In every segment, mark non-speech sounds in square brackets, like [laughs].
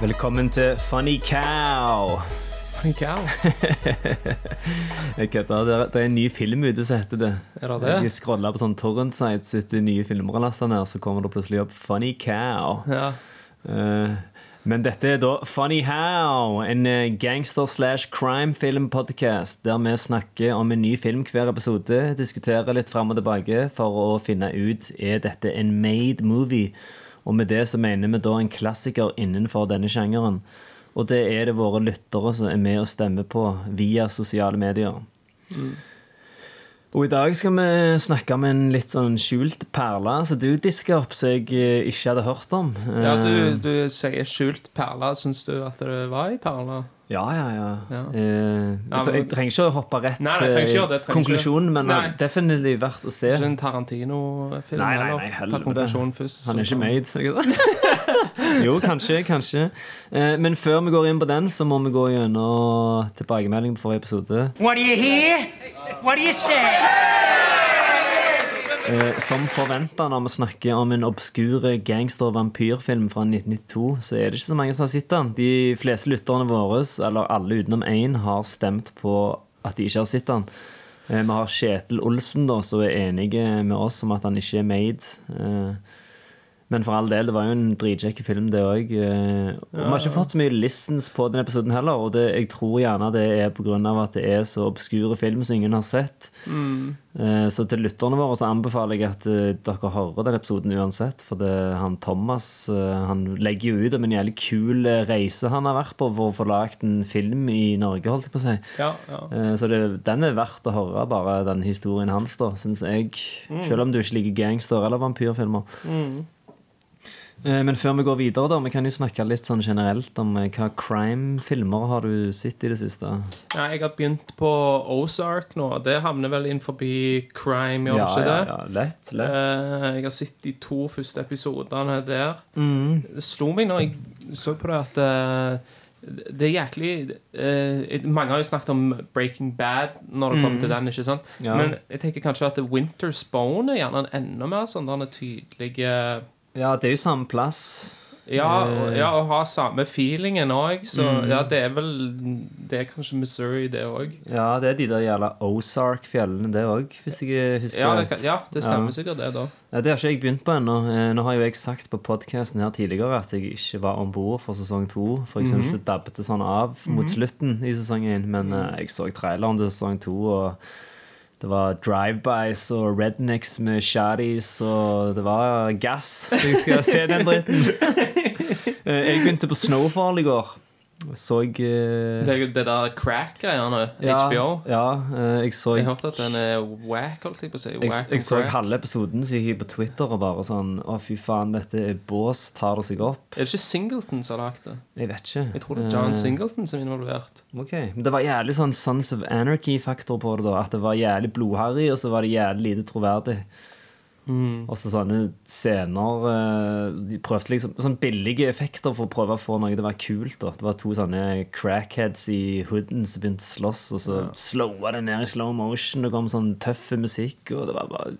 Velkommen til Funny Cow. Funny cow. [laughs] Jeg kødder. Det, er- en ny film ute som heter det. Er det det? Jeg scrolla på sånn torrent sites etter nye filmer ned, så kommer det plutselig opp Funny Cow. Ja. Uh, men dette er da Funny How, en eh, gangster slash crime film podcast der vi snakker om en ny film hver episode, diskuterer litt fram og tilbake for å finne ut er dette en made movie. Og med det så mener vi da en klassiker innenfor denne sjangeren. Og det er det våre lyttere som er med og stemmer på via sosiale medier. Og i dag skal vi snakke om en litt sånn skjult perle som du disker opp, som jeg eh, ikke hadde hørt om. ja, du, Eh, du sier skjult perle. Syns du at det var ei perle? Ja, ja, ja. Ja. Eh, jeg, jeg trenger ikke å hoppe rett Nei, nei, ikke til konklusjonen, men Nei. det er definitivt verdt å se. Ikke en Tarantino-film? Nei, nei, heller? nei, Ta konklusjonen først. Han er ikke made. ikke [laughs] jo, kanskje, kanskje. Eh, men før vi går inn på den, så må vi gå gjennom tilbakemeldingen på forrige episode. What do you hear? What do you say? Eh, som forventa når vi snakker om en obskur gangster-vampyrfilm fra 1992, så er det ikke så mange som har sett den. De fleste lytterne våre, eller alle utenom én, har stemt på at de ikke har sett den. Eh, vi har Kjetil Olsen, da, som er enige med oss om at han ikke er made. Eh, men for all del, det var jo en dritkjekk film, det òg. Eh, og vi har ikke fått så mye listens på den episoden heller, og det, jeg tror gjerne det er pga. at det er så obskure film som ingen har sett. Mm. Så til lytterne våre så anbefaler jeg at eh, dere hører den episoden uansett. For det, han Thomas eh, han legger jo ut om en jævlig kul eh, reise han har vært på for å få lagd en film i Norge, holdt jeg på å si. Ja, ja. Eh, Så det, den er verdt å høre, bare den historien hans, da, syns jeg. Selv om du ikke liker gangster- eller vampyrfilmer. Eh, Men før vi går videre, da, vi kan jo snakke litt sånn generelt om eh, hva crime-filmer har du sett i det siste? ja, jeg har begynt på Ozark nå. Det havner vel inn forbi crime, gjør det ikke det? ja, lett, lett. Eh, jeg har sett de to første episodene der. Mm. Det slo meg når jeg så på det, at eh, det er jæklig eh, Mange har jo snakket om Breaking Bad når det kommer til den. ikke sant? Mm. Ja. Men jeg tenker kanskje at Winter's Bone er gjerne en enda mer sånn den tydelig eh, Ja, det er jo samme plass. ja, og, Eh. ja, og ha samme feelingen òg. Så Mm. ja, det er vel Det er kanskje Missouri, det òg. Ja, det er de der jævla Ozark-fjellene, det òg, hvis jeg husker Ja, det kan- ja, det stemmer Ja. sikkert, det, da. Ja, det har ikke jeg begynt på ennå. Eh, Nå har jo jeg sagt på podkasten her tidligere at jeg ikke var om bord for sesong to. For jeg syns det dabbet sånn av mot slutten i sesong én. Men eh, jeg så traileren til sesong to, og det var drive-bys og rednecks med shaddies, og det var gass. Jeg skal se den dritten. [laughs] Eh, Jeg begynte på Snowfall i går. Så jeg eh, Det, det der crack-greiene, ja, HBO. Ja, eh, jeg så Jeg hørte at den er whack, holdt jeg på å si. Jeg, jeg så halve episoden så jeg gikk på Twitter og bare sånn Å, fy faen, dette er bås. Tar det seg opp? Er det ikke Singleton som har lagd det? Jeg vet ikke. Jeg tror det er John Eh, Singleton som er involvert. Ok, Men det var jævlig sånn Sons of Anarchy-faktor på det. da At det var jævlig blodharry, og så var det jævlig lite troverdig. Og så sånne scener eh, De prøvde liksom Sånne billige effekter for å prøve å få noe til å være kult. da Det var to sånne crackheads i hooden som begynte å slåss, og så slowa det ned i slow motion. Det kom sånn tøff musikk, og det var bare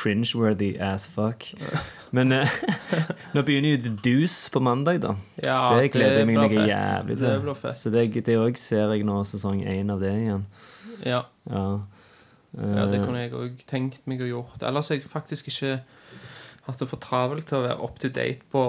cringe-worthy as fuck. [laughs] Men eh, [laughs] nå begynner jo The Deuce på mandag, da. Ja, det gleder jeg meg noe jævlig til. Det. Så det, det òg ser jeg nå, sesong én av det igjen. Ja. Ja. Ja, det Eh, kunne jeg òg tenkt meg å gjort. Ellers har jeg faktisk ikke hatt det for travelt til å være up to date på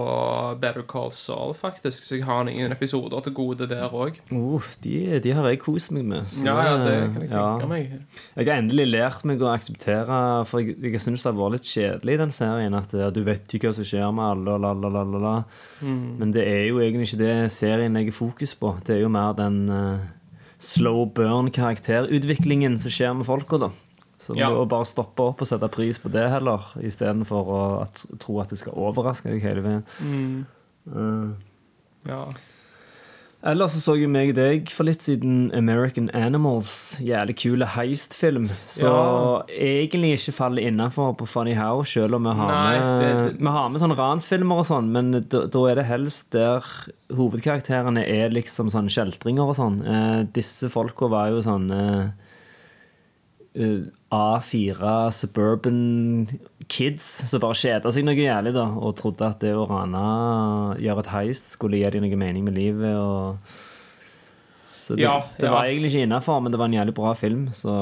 Better Call Saul, faktisk. Så jeg har ingen episoder til gode der òg. uh, de, de har jeg kost meg med. Ja, ja, det kan jeg ja. tenke meg. Jeg har endelig lært meg å akseptere For jeg, jeg syns det har vært litt kjedelig i den serien. At ja, du vet ikke hva som skjer med alle, la, la, la, la, la. Mm. Men det er jo egentlig ikke det serien legger fokus på. Det er jo mer den eh, slow burn-karakterutviklingen som skjer med folka, da. Så Ja. må bare stoppe opp og sette pris på det heller, istedenfor å at, tro at det skal overraske deg hele veien. Eh, Ja. Ellers så så jo meg deg for litt siden American Animals. Jævlig kule heist-film. Så Ja. egentlig ikke faller innafor på Funny How, selv om vi har, Nei, med, det- vi har med sånne ransfilmer og sånn, men da da er det helst der hovedkarakterene er liksom sånn kjeltringer og sånn. Eh, disse folka var jo sånn eh, A4 suburban kids som bare kjeda seg noe jævlig da og trodde at det å rane, gjøre et heist, skulle gi dem noe mening med livet. Og... Så det, Ja, det var egentlig ikke innafor, men det var en jævlig bra film. Så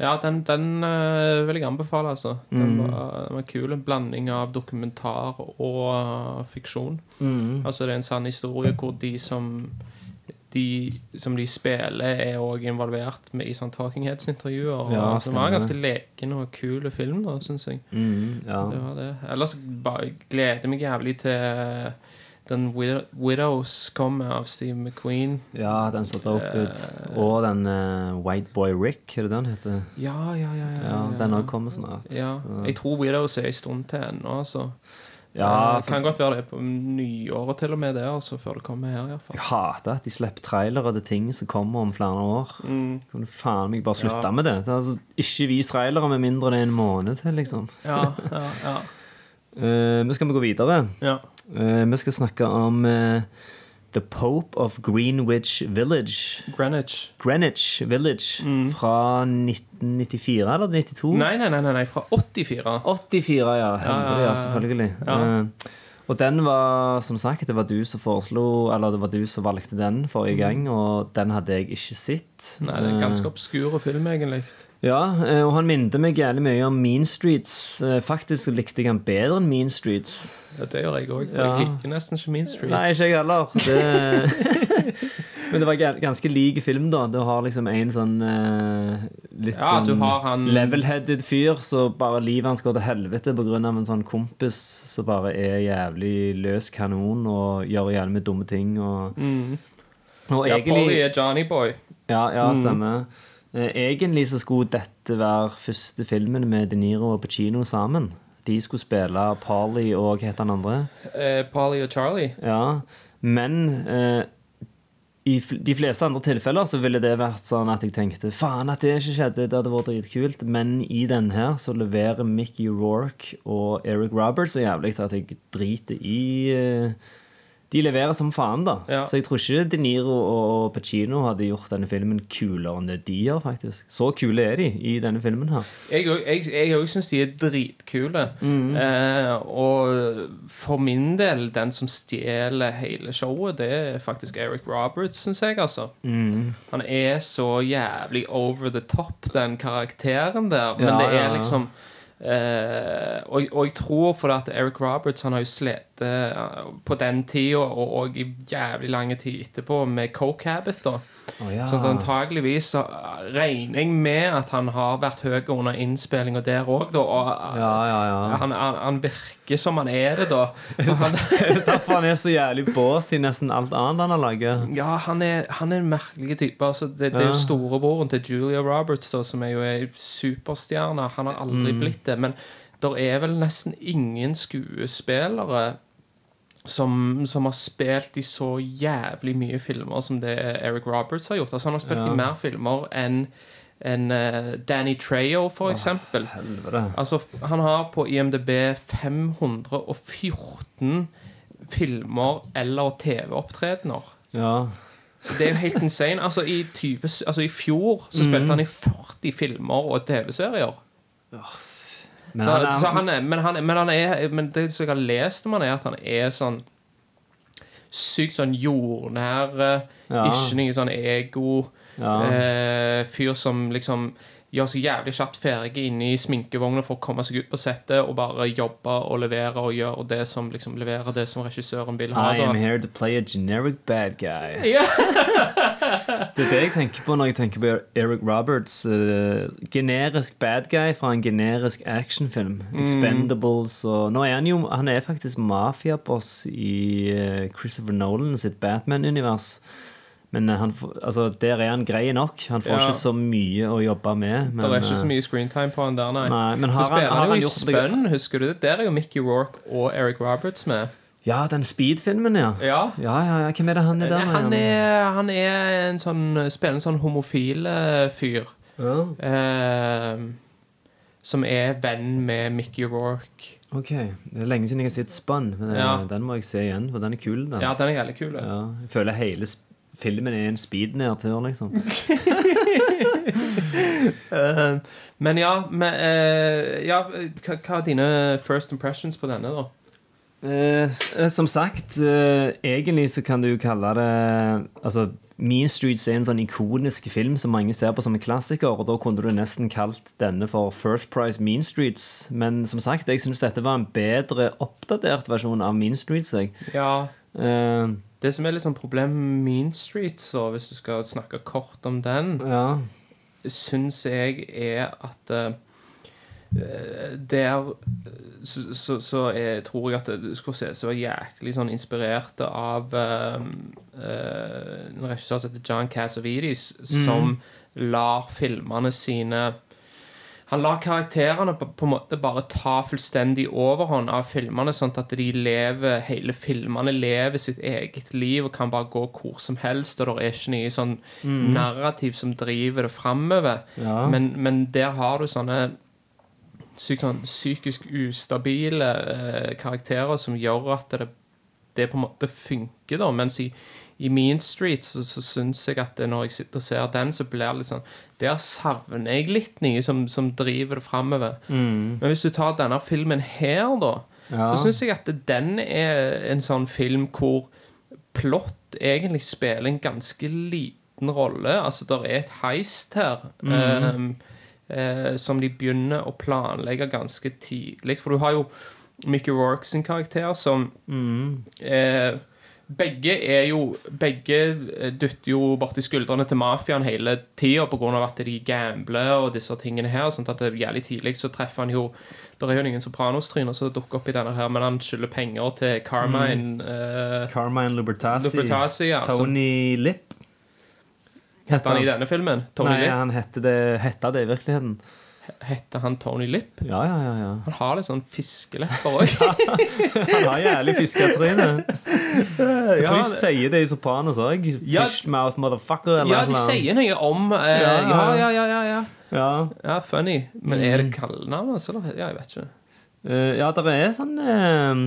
Ja, den, den eh, vil jeg anbefale, altså. Den Mm. var, den var kul. En blanding av dokumentar og uh, fiksjon. Mm. Altså, det er en sann historie hvor de som de som de spiller, er òg involvert med i sånn Talking Heads-intervjuer. Ja, det var en ganske leken og kul film, da, syns jeg. mm, ja. Det var det. Ellers bare gleder jeg meg jævlig til den Wid- Widows kommer av Steve McQueen. ja, den så dope ut. Eh. Og den uh, White Boy Rick, er det den heter? Ja, ja, ja. ja, Ja, Den òg kommer snart. Ja, jeg tror Widows er en stund til ennå, altså. Ja, for... kan godt være det på nyåret til og med det, altså, før det kommer her, iallfall. Jeg hater at de slipper trailere til ting som kommer om flere år. Kan du faen meg bare slutte Ja. med det? det altså, ikke vis trailere med mindre det er en måned til, liksom. Ja, ja, ja. [laughs] uh, Men skal vi gå videre? ja. Uh, vi skal snakke om eh, The Pope of Greenwich Village. Greenwich. Greenwich Village fra 1994 eller 92? Nei, nei, nei, nei, fra 84. 84, ja. Hemmelig, ja, selvfølgelig. Ja. Eh, og den var, som sagt, det var du som foreslo Eller det var du som valgte den forrige gang, og den hadde jeg ikke sett. Mm. Nei, det er en ganske Eh, obskur film, egentlig. Ja, eh, og han minte meg jævlig mye om Mean Streets. Eh, Faktisk likte jeg han bedre enn Mean Streets. Ja, det gjør jeg òg, for Ja. jeg liker nesten ikke Mean Streets. Nei, ikke jeg heller. [laughs] Det... [laughs] Men det var ga- ganske lik film, da. Du har liksom en sånn eh, litt Ja, sånn han- level-headed fyr, så bare livet hans går til helvete pga. en sånn kompis som bare er jævlig løs kanon og gjør jævlig med dumme ting. Og, og Mm. Ja, egentlig Polly er Johnny Boy. Ja, ja stemmer. Eh, Egentlig så skulle dette være første filmen med De Niro og Pacino sammen. De skulle spille Parley og hva het han andre? Eh, Parley og Charlie. Ja, men eh, i de fleste andre tilfeller så ville det vært sånn at jeg tenkte faen at det ikke skjedde, det hadde vært dritkult. Men i denne her så leverer Mickey Rourke og Eric Roberts så jævlig at jeg driter i eh, De leverer som faen, da. Ja. Så jeg tror ikke De Niro og Pacino hadde gjort denne filmen kulere enn det de gjør, faktisk. Så kule er de i denne filmen her. Jeg òg- syns de er dritkule. Mm. Eh, og for min del, den som stjeler hele showet, det er faktisk Eric Roberts, syns jeg, altså. Mm. Han er så jævlig over the top, den karakteren der. Men Ja, det er ja. Eh, og, og jeg tror fordi at Eric Roberts Han har jo slitt eh, på den tida og, og i jævlig lange tid etterpå med coke habit. da Å, ja. Så antageligvis så regner jeg med at han har vært høy under innspillinga der òg, da. Og Ja, ja, ja. Han, han, han virker som han er det, da. [laughs] Han, [laughs] Derfor han er så jævlig bås i nesten alt annet han har laget. ja, han er, han er en merkelig type. Altså, det, det er jo storebroren til Julia Roberts, da, som er jo ei superstjerne. Han har aldri Mm. blitt det. Men det er vel nesten ingen skuespillere som, som har spilt i så jævlig mye filmer som det Eric Roberts har gjort. Altså, han har spilt Ja. i mer filmer enn en, eh, Danny Trejo, for eksempel. Helvete. Altså, han har på IMDb 514 filmer eller TV-opptredener. Ja. Det er jo helt insane. Altså, i, 20, altså, I fjor så spilte han i 40 filmer og TV-serier. Men Så, han er, så han er, men, han, er- men han er Men det som jeg har lest om han, er at han er sånn sykt sånn jordnær, eh, Ja. ikke noe sånn ego. Ja. Eh, fyr som liksom gjør seg jævlig kjapt ferdig inne i sminkevogna for å komme seg ut på settet og bare jobbe og levere og gjøre det som liksom leverer det som regissøren vil ha. I am here to play a generic bad guy. Ja. [laughs] Det er det jeg tenker på når jeg tenker på Eric Roberts. Uh, generisk bad guy fra en generisk actionfilm. Mm. Expendables og Nå er han jo Han er faktisk mafiaboss i uh, Christopher Nolan sitt Batman-univers. Men eh, han, altså, der er han grei nok. Han får Ja. ikke så mye å jobbe med. Men, det er ikke så mye screentime på han der, nei. Nei, men har så han- spiller har han, han jo i Spønn, husker du det? Der er jo Mickey Rourke og Eric Roberts med. Ja, den Speed-filmen, ja. Ja. Ja, ja, ja. Hvem er det han er der? Han er, han er en sånn Spiller en sånn homofil eh, fyr. Ja. eh, som er venn med Mickey Rourke. Ok, Det er lenge siden jeg har sett Spun. Men eh. Den må jeg se igjen, for den er kul. den Ja, den er jævlig kul. Ja, jeg føler hele filmen er en speed-nedtur, liksom. [laughs] Eh, men ja, men, eh, ja hva, hva er dine first impressions på denne, da? Eh, eh, som sagt, eh, egentlig så kan du jo kalle det Altså, Mean Streets er en sånn ikonisk film som mange ser på som en klassiker, og da kunne du nesten kalt denne for First Price Mean Streets. Men som sagt, jeg syns dette var en bedre oppdatert versjon av Mean Streets. Jeg. Ja, Eh, Det som er litt sånn problem med Mean Streets, og hvis du skal snakke kort om den, ja. syns jeg er at eh, der så, så, så jeg tror jeg at du skulle se så jæklig sånn inspirert av um, uh, en regissør som heter John Cassavetes, som lar filmene sine Han lar karakterene på, på en måte bare ta fullstendig overhånd av filmene, sånn at de lever hele filmene lever sitt eget liv og kan bare gå hvor som helst, og det er ikke noe sånn narrativ som driver det framover. Ja. Men, men der har du sånne syk, sånn, psykisk ustabile eh, karakterer som gjør at det, det på en måte funker, da. Mens i, i Mean Street så, så syns jeg at det, når jeg sitter og ser den, så blir det litt sånn Der savner jeg litt noe som, som driver det framover. Men hvis du tar denne filmen her, da, Ja. så syns jeg at den er en sånn film hvor plott egentlig spiller en ganske liten rolle. Altså, det er et heist her. eh, eh, som de begynner å planlegge ganske tidlig. For du har jo Mickey Rourke sin karakter som eh, Begge er jo Begge eh, dytter jo borti skuldrene til mafiaen hele tida pga. at de gambler og disse tingene her. Sånn at det jævlig tidlig så treffer han jo Det er jo ingen Sopranos-tryner som dukker opp i denne her, men han skylder penger til Carmine eh, Carmine Lubertasi. Lubertasi, ja, Tony Lipp. Heter han i denne filmen? Tony Nei, Lipp? han hette det, hette det i virkeligheten. Heter han Tony Lipp? Ja, ja, ja. ja. Han har litt sånn fiskelepper òg. [laughs] Han har jævlig fisketryne. [laughs] Jeg tror de sier det i Sopranos òg. Fishmouth motherfucker. Ja, de sier noe om eh, Ja, ja, ja. ja, ja, ja, funny. Men er det kallenavn hans, eller? Ja, jeg vet ikke. Uh, ja det er sånn uh,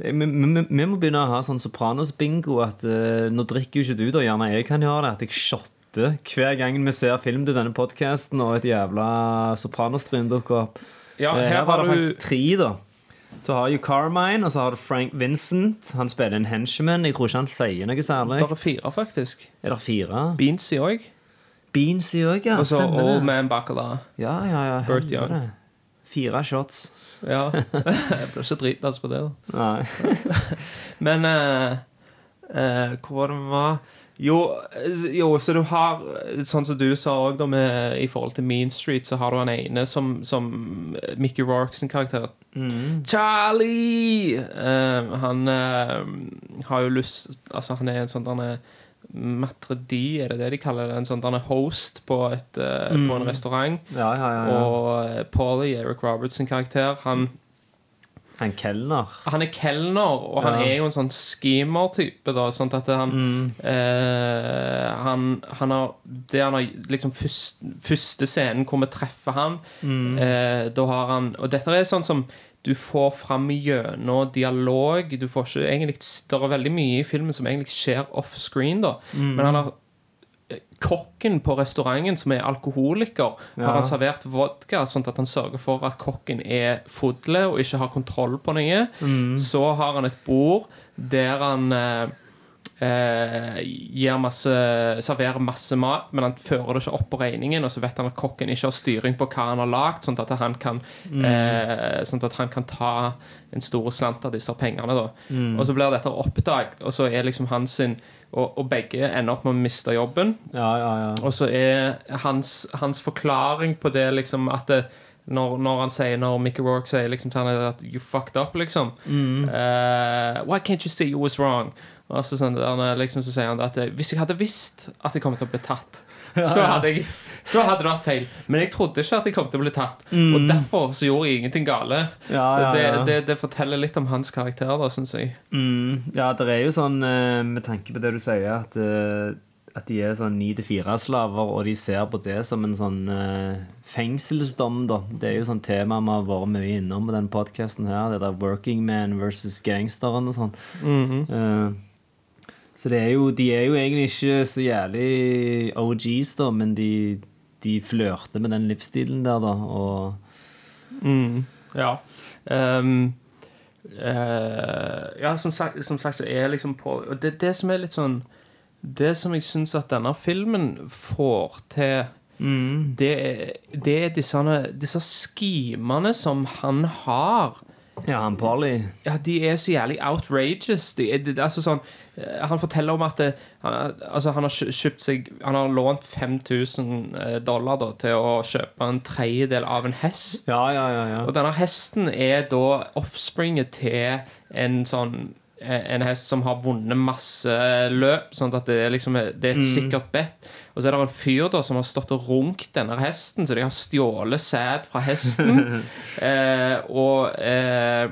vi, vi, vi må begynne å ha sånn Sopranos-bingo. At uh, Nå drikker jo ikke du, da. Gjerne jeg kan gjøre det. At jeg shotter hver gang vi ser film til denne podkasten, og et jævla Sopranos-tryn dukker opp. Ja, Eh, her her var det du faktisk tre, da. Du har jo Carmine, og så har du Frank Vincent. Han spiller en henchman. Jeg tror ikke han sier noe særlig. Det er fire, faktisk. Er det fire? Beansy òg. Beansy òg, ja. Og så Old. Man Bacala. Ja, ja, ja. Bert Young. Det. Fire shots. Ja. [laughs] jeg blir ikke dritlass på det, da. Nei. [laughs] Men uh, uh, Hvor var det vi var? Jo, eh, jo, så du har Sånn som du sa òg, i forhold til Mean Street, så har du han ene som, som Mickey Rourke sin karakter. Charlie! Uh, han uh, har jo lyst Altså, han er en sånn derne Matredi, er det det de kaller det? En sånn derne host på, et, eh, på en restaurant. Ja, ja, ja. Og eh, Paulie, Eric Roberts sin karakter, han Han kelner. han er kelner, og han Ja. er jo en sånn schemer-type. da, sånn at han eh, han, han har Det han har liksom først, Første scenen hvor vi treffer han, eh, da har han Og dette er sånn som du får fram gjennom dialog. Du får ikke egentlig Det er veldig mye i filmen som egentlig skjer offscreen, da. Men han har Kokken på restauranten, som er alkoholiker, Ja. har han servert vodka, sånn at han sørger for at kokken er fodle og ikke har kontroll på noe. Så har han et bord der han eh, eh, masse, serverer masse mat, men han fører det ikke opp på regningen, og så vet han at kokken ikke har styring på hva han har lagd, sånn at han kan, eh, sånn at han kan ta en stor slant av disse pengene. Da. Og så blir dette oppdaget, og så er liksom hans sin og, og begge ender opp med å miste jobben. Ja, ja, ja. Og så er hans, hans forklaring på det liksom at det, når, når han sier Når Mickey Rourke sier liksom til han at You fucked up, liksom. Eh, Why can't you see you was wrong? Og så, sånn, liksom, så sier han at hvis jeg hadde visst at jeg kom til å bli tatt, [laughs] så hadde, jeg, så hadde det vært feil. Men jeg trodde ikke at jeg kom til å bli tatt, og derfor så gjorde jeg ingenting gale. Ja, Ja, ja, Det, det, det forteller litt om hans karakter, da, syns jeg. Mm, ja, det er jo sånn eh, med tanke på det du sier, at, eh, at de er sånn 9-4-slaver, og de ser på det som en sånn eh, fengselsdom, da. Det er jo sånn tema vi har vært mye innom på den podkasten her, det der working man versus gangsteren og sånn. Eh, så det er jo, de er jo egentlig ikke så jævlig OGs, da, men de, de flørter med den livsstilen der, da, og Ja. Um, uh, ja, som sagt, som sagt så er jeg liksom på Og det, det som er litt sånn Det som jeg syns at denne filmen får til det, er- det er disse, disse skimene som han har. Ja, han Polly. Ja, de er så jævlig outrageous. De det, er altså sånn, eh, han forteller om at det, han, altså han har kjøpt seg Han har lånt 5000 dollar da, til å kjøpe en tredjedel av en hest. Ja, ja, ja. ja. Og denne hesten er da offspringet til en sånn en hest som har vunnet masse løp, sånn at det er, liksom, det er et sikkert bet. Og så er det en fyr da som har stått og runket denne hesten, så de har stjålet sæd fra hesten. [laughs] eh, og eh,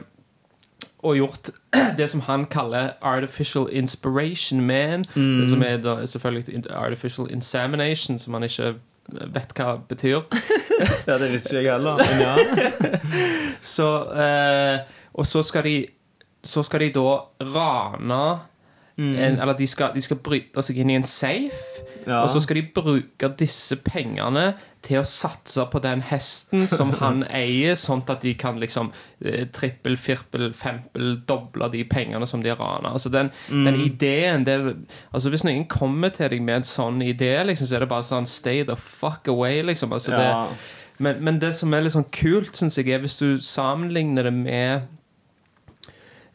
og gjort [clears throat] det som han kaller artificial inspiration man. Det som er da selvfølgelig artificial insemination, som han ikke vet hva det betyr. [laughs] ja, det visste ikke jeg heller. Men ja. [laughs] Så, eh, og så skal de Så skal de da rane Mm. en, Eller de skal, de skal bryte seg inn i en safe. Ja. Og så skal de bruke disse pengene til å satse på den hesten som [laughs] han eier, sånn at de kan liksom eh, trippel, firpel, fempel doble de pengene som de har rana. Altså den, Mm. den ideen det, altså Hvis noen kommer til deg med en sånn idé, liksom, så er det bare sånn Stay the fuck away, liksom. Altså, det, men, men det som er litt sånn kult, syns jeg, er hvis du sammenligner det med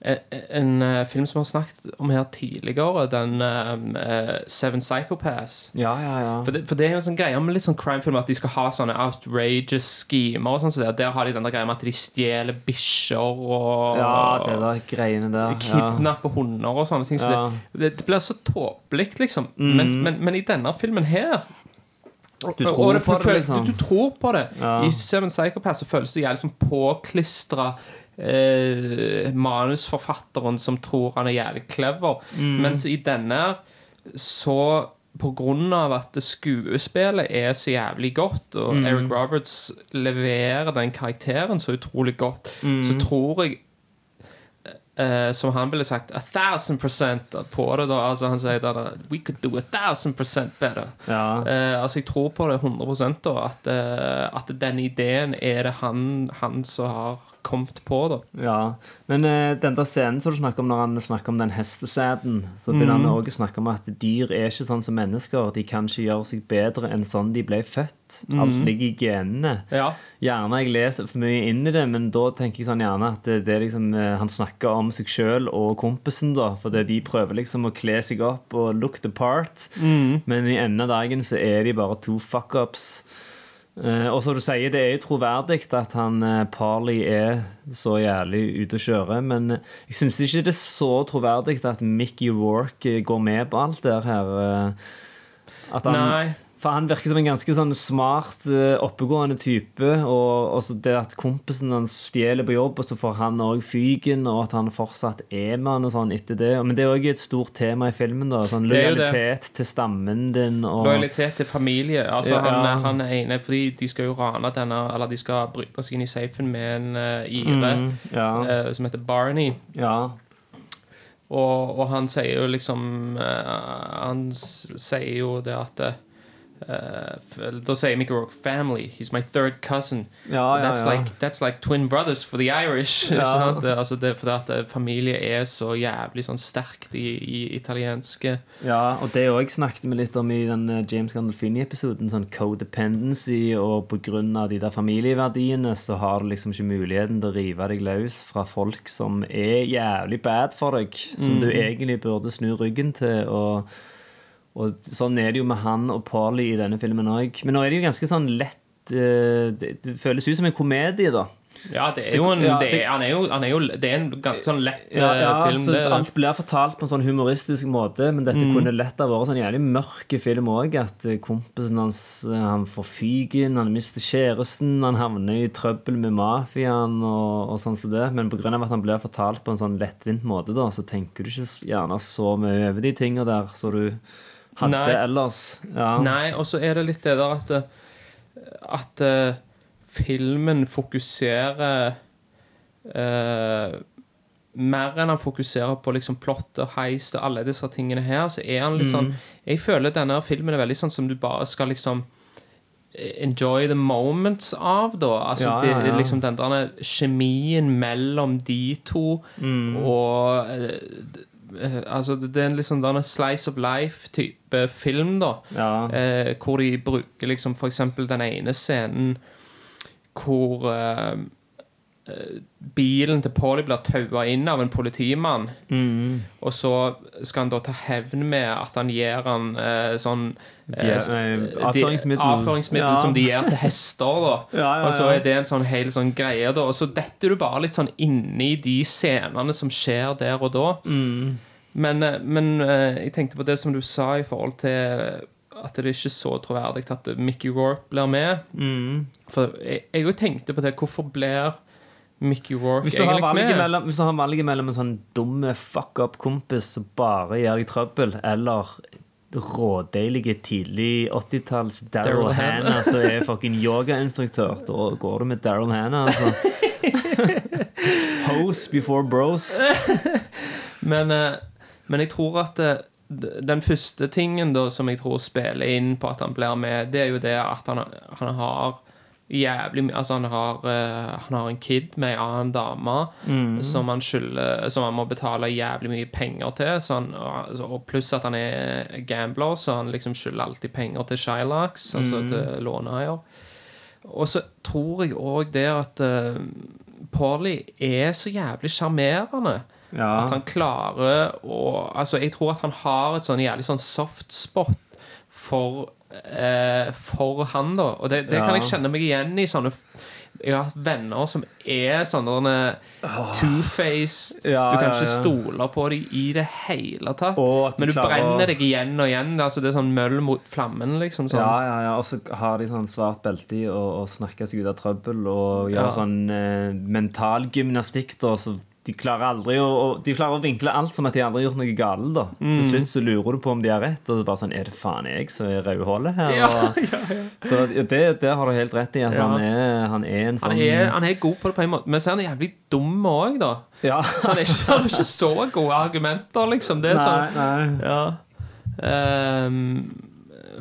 en, en eh, film som vi har snakket om her tidligere, den eh, Seven Psychopaths. Ja, ja, ja. For det, for det er jo en sånn greie med litt sånn crime-film at de skal ha sånne outrageous schemer. og sånn, så der, der har de den der greia med at de stjeler bikkjer og Ja, det der greiene der. Ja. Kidnapper hunder og sånne ting. Så Ja. det, det blir så tåpelig, liksom. Mens, men, men i denne filmen her Mm. Du tror det, på det, liksom. Du, du tror på det. Ja. I Seven Psychopaths så føles det jævlig som påklistra eh, manusforfatteren som tror han er jævlig clever. Mm. Mens i denne så på grunn av at skuespillet er så jævlig godt, og Mm. Eric Roberts leverer den karakteren så utrolig godt, Mm. så tror jeg eh, som han ville sagt, a thousand percent på det. da, altså Han sier da We could do a thousand percent better. Ja. Eh, altså Jeg tror på det 100 da At, eh, at den ideen er det han, han som har kommet på. da Ja, men uh, den der scenen som du snakker om når han snakker om den hestesæden, så begynner han også å snakke om at dyr er ikke sånn som mennesker. De kan ikke gjøre seg bedre enn sånn de ble født. Alt ligger i genene. Ja, Gjerne jeg leser for mye inn i det, men da tenker jeg sånn gjerne at det, er liksom uh, han snakker om seg sjøl og kompisen, da. For det de prøver liksom å kle seg opp og look the part. Men i enden av dagen så er de bare to fuck-ups. Eh, og som du sier, det er jo troverdig at han eh, Parley er så jævlig ute å kjøre, men eh, jeg syns ikke det er så troverdig at Mickey Rourke eh, går med på alt det her. at han, Nei. For han virker som en ganske sånn smart, eh, oppegående type. Og også det at kompisen hans stjeler på jobb, og så får han òg fyken, og at han fortsatt er med han og sånn etter det. Men det er òg et stort tema i filmen. da Sånn. Lojalitet til stammen din og Lojalitet til familie. Altså Ja. han, han er ene Fordi de skal jo rane denne Eller de skal bryte seg inn i safen med en uh, ire Mm, ja. uh, som heter Barney. ja. Og, og han sier jo liksom uh, Han sier jo det at eh, they'll sier Mickey Rourke 'family'. He's my third cousin. Ja, ja, that's, ja. Like, that's like twin brothers for the Irish. [laughs] Ja. Det- Altså det, fordi at eh, familie er så jævlig sånn sterkt i, i italienske Ja, og det òg snakket vi litt om i den eh, James Gandolfini-episoden. Sånn codependency, og pga. de der familieverdiene så har du liksom ikke muligheten til å rive deg løs fra folk som er jævlig bad for deg, som du egentlig burde snu ryggen til. og og sånn er det jo med han og Parley i denne filmen òg. Men nå er det jo ganske sånn lett eh, det, føles ut som en komedie, da. Ja, det er jo en, Ja, det det- han, er jo, han er jo Det er en ganske sånn lett Ja, eh, ja, film. så Alt blir fortalt på en sånn humoristisk måte, men dette Mm. kunne lett ha vært sånn jævlig mørk film òg. At eh, kompisen hans han får fyken, han mister kjæresten, han havner i trøbbel med mafiaen og, og sånn som det. Men pga. at han blir fortalt på en sånn lettvint måte, da, så tenker du ikke gjerne så mye over de tinga der Så du hadde Nei. ellers. Ja. Nei, og så er det litt det der at eh, At uh, filmen fokuserer uh, Mer enn han fokuserer på liksom plott og heist og alle disse tingene her, så er han litt sånn Jeg føler denne filmen er veldig sånn som du bare skal liksom enjoy the moments av, da. Altså Ja, ja, ja. liksom den der kjemien mellom de to og eh, eh, Altså, det er en liksom denne slice of life-type film, da. Ja. Eh, hvor de bruker liksom eksempel den ene scenen hvor eh, eh, bilen til Polly blir taua inn av en politimann. Mm. Og så skal han da ta hevn med at han gir han eh, sånn eh, eh, avføringsmiddel. avføringsmiddel Ja. som de gir til hester. [laughs] Ja, ja, Og så er det en sånn hel sånn greie, da. Og så detter du bare litt sånn inni de scenene som skjer der og da. Mm. Men, eh, men eh, jeg tenkte på det som du sa i forhold til at det er ikke så troverdig at Mickey Rourke blir med. Mm. For jeg jeg òg tenkte på det. Hvorfor blir Mickey Rourke Hvis du, har valget mellom, hvis du har valget mellom en sånn dumme fuck up-kompis som bare gjør deg trøbbel, eller rådeilige tidlig 80-talls Daryl Hannah. som er fucking yogainstruktør, da går du med Daryl Hannah, altså. Hose before bros. [laughs] Men, eh, men jeg tror at eh, den første tingen da som jeg tror spiller inn på at han blir med, det er jo det at han, han har jævlig mye Altså, han har, uh, han har en kid med ei annen dame som, han skylder, som han må betale jævlig mye penger til. Så han, og- og pluss at han er gambler, så han liksom skylder alltid penger til Shylax, altså til låneeier. Og så tror jeg òg det at uh, Paulie er så jævlig sjarmerende. Ja. At han klarer å Altså, jeg tror at han har et sånn jævlig sånn soft spot for, eh, for han, da. Og det, det kan jeg kjenne meg igjen i sånne Jeg har hatt venner som er sånne two-faced Ja, Du kan ja, ikke stole på dem i det hele tatt. Og at Men du klarer brenner deg igjen og igjen. Altså, det er sånn møll mot flammen, liksom. Sånn. Ja, ja, ja. Og så har de sånn svart belte i og, å snakke seg ut av trøbbel og gjøre Ja. sånn eh, mental gymnastikk, da. Så de klarer aldri å, de klarer å vinkle alt som at de aldri har gjort noe galt, da. Mm. Til slutt så lurer du på om de har rett, og det er bare sånn Er det faen jeg som er rødhålet her? Ja, Og, Så det, det har du helt rett i, at Ja. han, er, han er en sånn Han er, han er god på det på en måte, men så er han jævlig dum òg, da. Ja. Så han, er ikke, han er ikke så gode argumenter, liksom. Det er Nei, sånn nei. Ja. Ehm,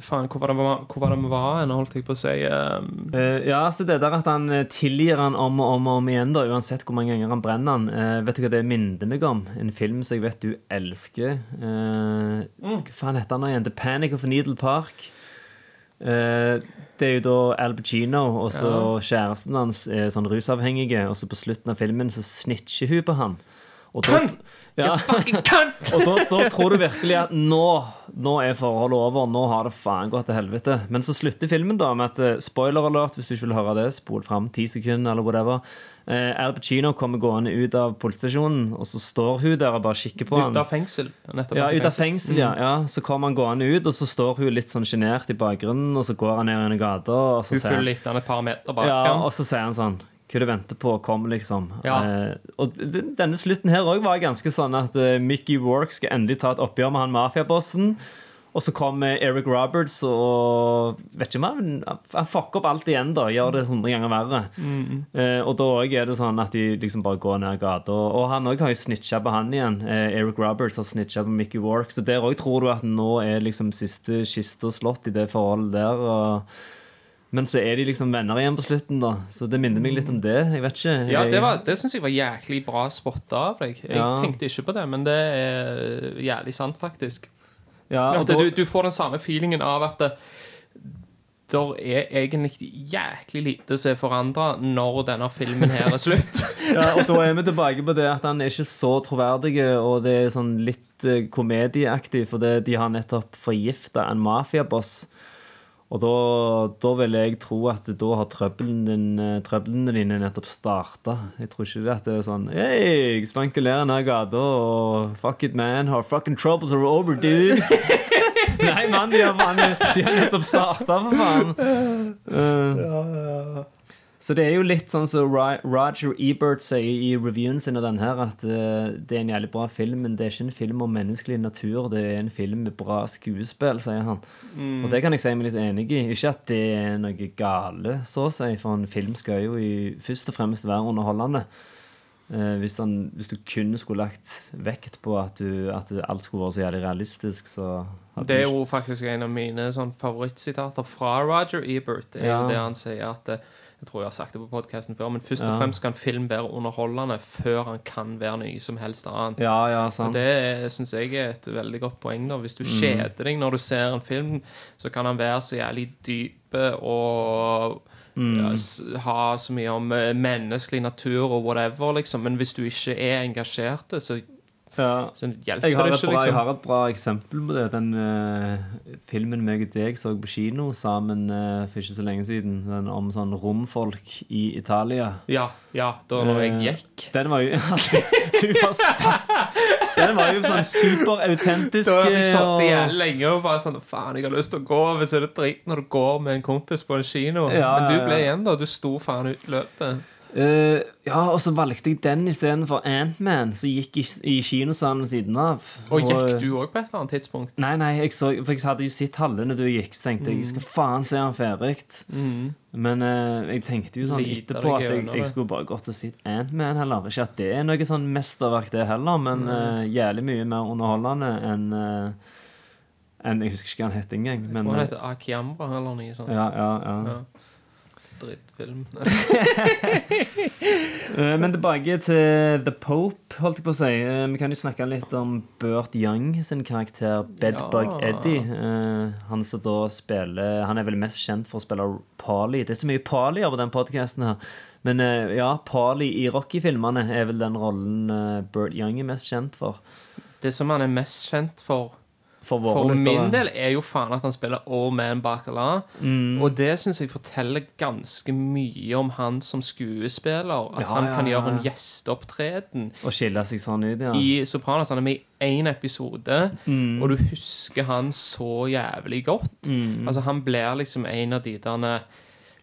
faen, hvor var det hvor var det vi var hen, holdt jeg på å si? Eh, ja, altså det der at han eh, tilgir han om og om og om igjen, da, uansett hvor mange ganger han brenner han. Uh, vet du hva det minner meg om? En film som jeg vet du elsker. Eh, Hva faen heter han igjen? The Panic of Needle Park. Uh, det er jo da Al Pacino og så kjæresten hans er sånn rusavhengige, og så på slutten av filmen så snitcher hun på han. Og da, ja, [laughs] og da, da tror du virkelig at nå, nå er forholdet over. Nå har det faen gått til helvete. Men så slutter filmen da med at eh, spoiler alert, hvis du ikke vil høre det, spol fram ti sekunder eller whatever. Eh, Al Pacino kommer gående ut av politistasjonen, og så står hun der og bare kikker på han. Ut av fengsel. Nettopp. Ja, ut av fengsel, ja. ja. Så kommer han gående ut, og så står hun litt sånn sjenert i bakgrunnen, og så går han ned gjennom gata, og så Hun følger litt han et par meter bak ja, og så sier han sånn Hva du venter på, kom, liksom. Ja. Eh, og denne slutten her òg var ganske sånn at eh, Mickey Wark skal endelig ta et oppgjør med han mafiabossen. Og så kommer Eric Roberts og vet ikke om han, han fucker opp alt igjen. da Gjør det hundre ganger verre. Eh, og da også er det sånn at de liksom bare går ned gata. Og, og han òg har jo snitcha på han igjen. Eh, Eric Roberts har snitcha på Mickey Wark. Så der òg tror du at nå er liksom siste kista slått i det forholdet der. Og men så er de liksom venner igjen på slutten, da. Så det minner meg litt om det. Jeg vet ikke. Ja, det, Jeg- var- det syns jeg var jæklig bra spotta av deg. Jeg Ja. tenkte ikke på det, men det er jævlig sant, faktisk. ja, og da, du, du får den samme feelingen av at det der er egentlig jæklig lite som er forandra når denne filmen her er slutt. [laughs] ja, og da er vi tilbake på det at han er ikke så troverdig, og det er sånn litt eh, komedieaktig, for det, de har nettopp forgifta en mafiaboss. Og da, da vil jeg tro at da har trøbbelen din, eh, trøblene dine nettopp starta. Jeg tror ikke det at det er sånn Hei, jeg spankulerer ned gata, og fuck it, man. Our fucking troubles are over, dude. [laughs] Nei, mann, de har, nettopp starta, for faen. Eh, Så det er jo litt sånn som Ro- Roger Ebert sier i reviewen sin av den her, at eh, det er en jævlig bra film, men det er ikke en film om menneskelig natur, det er en film med bra skuespill, sier han. Og det kan jeg si meg litt enig i. Ikke at det er noe gale, så å si, for en film skal jo i, først og fremst være underholdende. Eh, hvis, den, hvis du kun skulle lagt vekt på at, du, at alt skulle være så jævlig realistisk, så Det er jo faktisk en av mine sånn favorittsitater fra Roger Ebert. Det er Ja. jo det han sier at eh, Jeg tror jeg har sagt det på podkasten før, men først og fremst kan film være underholdende før han kan være noe som helst annet. Ja, ja, Og det syns jeg er et veldig godt poeng. da Hvis du Mm. kjeder deg når du ser en film, så kan han være så jævlig dype og Mm. ja, ha så mye om menneskelig natur og whatever, liksom. Men hvis du ikke er engasjert, så, Ja. så hjelper Jeg har, det et ikke, bra, jeg liksom. har et bra eksempel på det. Den uh, filmen meg og deg så på kino sammen uh, for ikke så lenge siden. Den om sånn romfolk i Italia. Ja, ja, da når jeg Eh, gikk. Den var jo [laughs] Du var sterk. Den var jo sånn superautentisk. Da hadde jeg satt og- igjen lenge og bare sånn Faen, jeg har lyst til å gå. Hvis det er det drit når du går med en kompis på en kino. Ja, Men du ble igjen, da. Du sto faen ut løpet. Eh, ja, og så valgte jeg den istedenfor Ant-Man, som gikk i, i kinosalen ved siden av. Og gikk du òg på et eller annet tidspunkt? Nei, nei, jeg så, for jeg hadde jo sett halve når du gikk, så tenkte jeg jeg skal faen se han ferdig. Men uh, jeg tenkte jo sånn Lite etterpå at jeg, jeg skulle bare gått og sett Ant-Man heller. Ikke at det er noe sånn mesterverk, det heller, men eh, jævlig mye mer underholdende enn eh, enn- Jeg husker ikke hva han het engang. Jeg Men, tror han eh, heter Akiambra eller noe sånt. ja, ja, ja. Ja. Drittfilm. [laughs] Eh, Men tilbake til The Pope, holdt jeg på å si. Eh, Vi kan jo snakke litt om Burt Young sin karakter Bedbug Ja. Eddie. Eh, Han som da spiller Han er vel mest kjent for å spille Pali. Det er så mye Pali på den podkasten her. Men ja, Pali i Rocky-filmene er vel den rollen Burt Young er mest kjent for. Det som han er mest kjent for For For min del er jo faen at han spiller Old Man Bacala. Mm. Og det syns jeg forteller ganske mye om han som skuespiller. At Ja, han kan ja. gjøre en gjesteopptreden Og skille seg sånn ut, ja. i Sopranos. Han er med i én episode, Mm. og du husker han så jævlig godt. Mm. Altså Han blir liksom en av de derne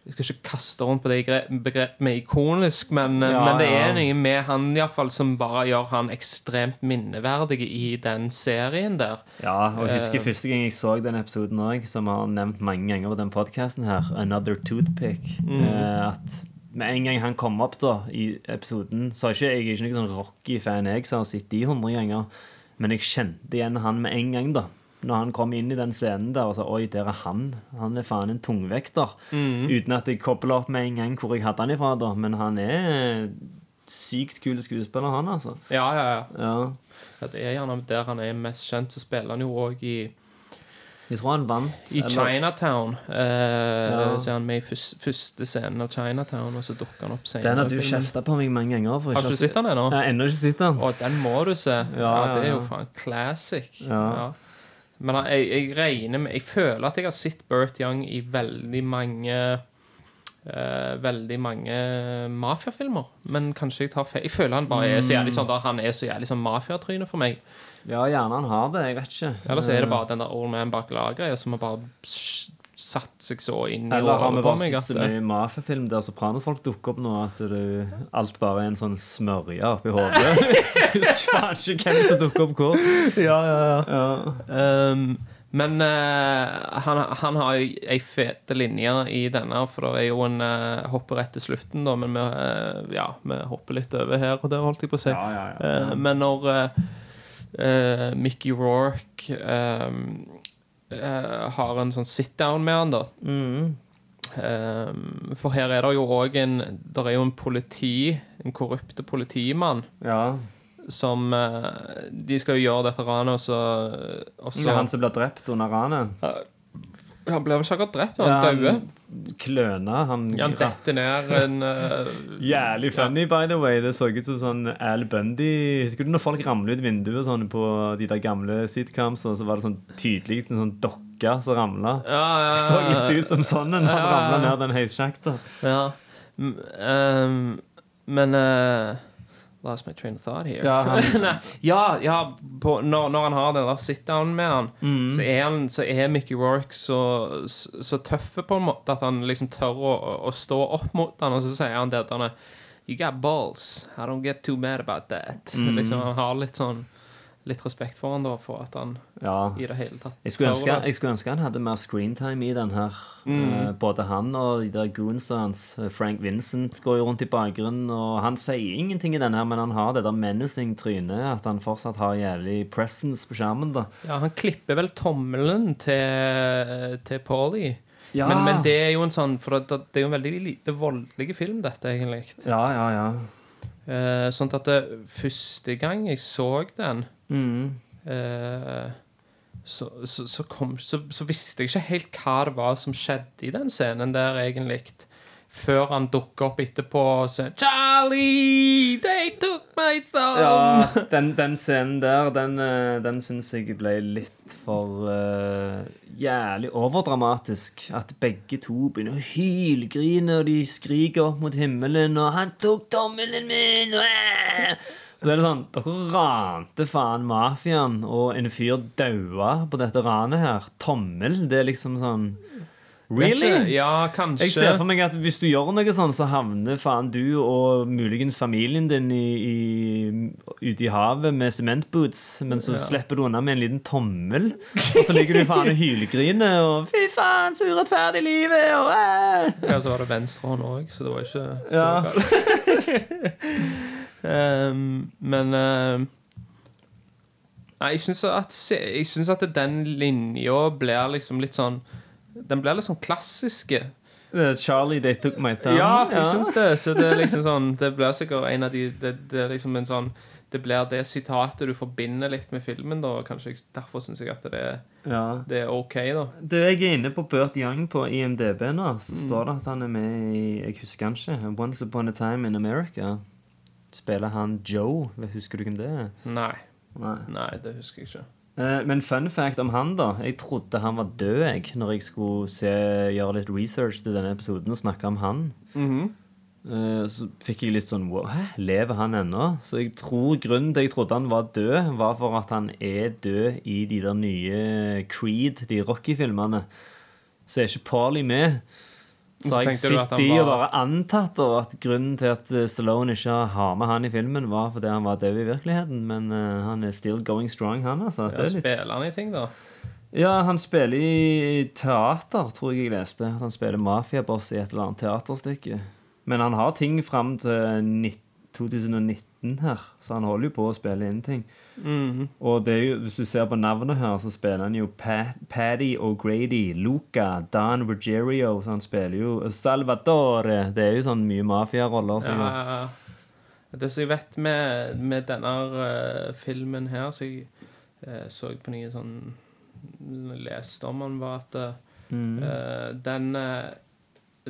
Jeg skal ikke kaste rundt på det begrepet med ikonisk, men, Ja, men det er noe med han i fall som bare gjør han ekstremt minneverdig i den serien der. Ja, og jeg husker uh, første gang jeg så den episoden òg, som vi har nevnt mange ganger på den podkasten her, 'Another Toothpick'. Mm. Uh, at med en gang han kom opp da i episoden Så er ikke, jeg er ikke noen sånn Rocky-fan, jeg, som har sett de hundre ganger. Men jeg kjente igjen han med en gang, da. Når han kom inn i den scenen der og sa 'oi, der er han'. Han er faen en tungvekter. Mm. Uten at jeg kobler opp med en gang hvor jeg hadde han ifra, da. Men han er sykt kul skuespiller, han, altså. Ja, ja, ja. Ja. Ja, Det er gjerne der han er mest kjent. Så spiller han jo òg i, Jeg tror han vant. i eller- Chinatown. Eh, Ja. Så er han med i første scenen av Chinatown, og så dukker han opp senere. Den har du kjefta på meg mange ganger. Har ikke du sett den ennå? Jeg har ennå ikke sett den. Å, den må du se. Ja, Ja, Det er jo faen classic. Ja. Men jeg, jeg regner med Jeg føler at jeg har sett Bert Young i veldig mange uh, Veldig mange mafiafilmer. Men kanskje jeg tar feil. Jeg føler han bare er så jævlig sånn da Han er så jævlig sånn mafiatryne for meg. Ja, gjerne han har det. Jeg vet ikke. Eller så er det bare den der Old Man bak lageret som har bare satt seg så inn i Eller har vi bare sett så mye mafiafilm der sopranosfolk dukker opp nå, at det, alt bare er en sånn smørje oppi hodet? [laughs] Husker faen ikke hvem som dukker opp hvor. Ja, ja, ja. Ja. Um, men uh, han, han har jo ei fete linje i denne, for det er jo en uh, hopper rett til slutten, da, men vi, uh, ja, vi hopper litt over her og der, holdt jeg på å si. Ja, ja, ja. Eh, men når Mickey Rourke eh, eh, har en sånn sit-down med han, da Mm. eh, For her er det jo òg en Der er jo en politi, en korrupte politimann, ja. som eh, De skal jo gjøre dette ranet, og så, Det er han som blir drept under ranet. Han ble vel ikke akkurat drept, han Ja, døde. kløna. Han, Ja, han detter ned en uh, [laughs] Jævlig funny, by the way. Det så ut som sånn Al Bundy Husker du når folk ramler ut vinduet sånn på de der gamle sitcoms, og så var det sånn tydelig en sånn dokke som ramla? Ja, ja, Det så litt ut som sånn en han ramla ned den høysjakta. Ja. M- ehm, men eh, Lost my train of thought here. Ja, han- [laughs] ja, ja på, når, når han har den der sit-down med han, Mm. så, er han, så er Mickey Rourke så, så, så tøff på en måte at han liksom tør å, å stå opp mot han, og så sier han det at han er You got balls. I don't get too mad about that. Mm. Liksom, han har litt sånn Litt respekt for han da, for at han Ja. i det hele tatt Jeg skulle, ønske, jeg skulle ønske han hadde mer screentime i den her. Eh, både han og de der goonsa hans. eh, Frank Vincent går jo rundt i bakgrunnen, og han sier ingenting i den her, men han har det der menacing-trynet. At han fortsatt har jævlig presence på skjermen, da. Ja, han klipper vel tommelen til, til Paulie. Ja. Men, men det er jo en sånn For det, det er jo en veldig lite voldelig film, dette, egentlig. Ja, ja, ja. Eh, sånn at det, første gang jeg så den Mm. eh, så, så, så, kom, så, så visste jeg ikke helt hva det var som skjedde i den scenen der, egentlig. Før han dukker opp etterpå og sier 'Charlie, they took my thumb'. Ja, den, den scenen der, den, eh, den syns jeg ble litt for uh, jævlig overdramatisk. At begge to begynner å hylgrine, og de skriker opp mot himmelen, og 'Han tok tommelen min!' Og, så det er sånn Dere rante faen mafiaen, og en fyr daua på dette ranet her. Tommel. Det er liksom sånn. Really? Ja, kanskje. Jeg ser for meg at hvis du gjør noe sånn, så havner faen du og muligens familien din ute i havet med sementboots, men så slipper du unna med en liten tommel. Og så ligger du faen og hylgriner og 'fy faen, så urettferdig livet', og æ. Ja, så var det venstrehånd òg, så det var ikke så Ja. galt. um, [laughs] men uh, Nei, jeg syns at, jeg synes at den linja blir liksom litt sånn Den blir litt sånn klassiske. Charlie, they took my thumb. Ja, jeg syns det. Så det er [laughs] liksom sånn Det blir sikkert en av de Det, det er liksom en sånn Det blir det sitatet du forbinder litt med filmen, da. Kanskje Derfor syns jeg at det, Ja. det er OK, da. Du, jeg er inne på Burt Young på IMDb nå. Så står det at han er med i Jeg husker han ikke. Once Upon a Time in America. Spiller han Joe. Husker du hvem det er? Nei. Nei. Nei, det husker jeg ikke. Eh, Men fun fact om han, da. Jeg trodde han var død jeg, når jeg skulle se, gjøre litt research til denne episoden og snakke om han. Eh, Så fikk jeg litt sånn wow, Hæ, lever han ennå? Så jeg tror grunnen til jeg trodde han var død, var for at han er død i de der nye Creed, de Rocky-filmene. Så er ikke Parley med. Så har jeg sitter sittet i og bare antatt at grunnen til at eh, Stallone ikke har med han i filmen, var fordi han var død i virkeligheten. Men uh, han er still going strong, han, altså. Ja, litt spiller han i ting, da? ja, han spiller i teater, tror jeg jeg leste. At han spiller mafiaboss i et eller annet teaterstykke. Men han har ting fram til nitt- 2019 her, så han holder jo på å spille inn ting. Og det er jo, hvis du ser på navnet her, så spiller han jo Pat, Paddy O'Grady, Luca, Don Ruggerio, så han spiller jo Salvatore. Det er jo sånn mye mafiaroller. som- Ja, ja, ja. Det som jeg vet med, med denne uh, filmen her, så jeg uh, så på nye sånn Leste om den, var at eh, den eh,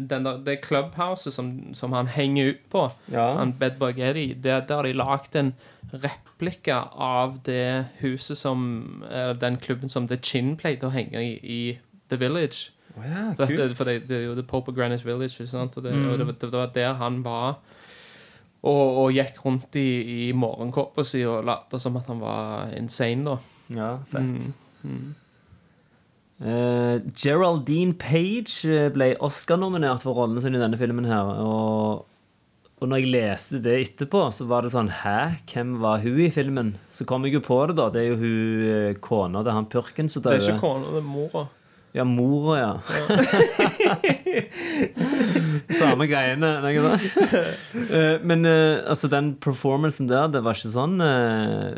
den der, det clubhouset som, som han henger ut på, Ja. han Bedbug Eddie, det, der har de lagd en replika av det huset som Den klubben som The Chin pleide å henge i i The Village. Oh, ja, For, kult. for det, det The Pope of Greenwich Village? Og det, og det, det var der han var og, og gikk rundt i, i morgenkåpa si og lot som at han var insane, da. Ja, fett. Eh, Geraldine Page eh, ble Oscar-nominert for rollen sin i denne filmen her. Og, og når jeg leste det etterpå, så var det sånn Hæ? Hvem var hun i filmen? Så kom jeg jo på det, da. Det er jo hun eh, kona til han purken som Det er ikke døde. kona, det er mora. Ja, mora, ja. [laughs] Samme greiene. Ikke sant? Eh, Men eh, altså, den performancen der, det var ikke sånn uh,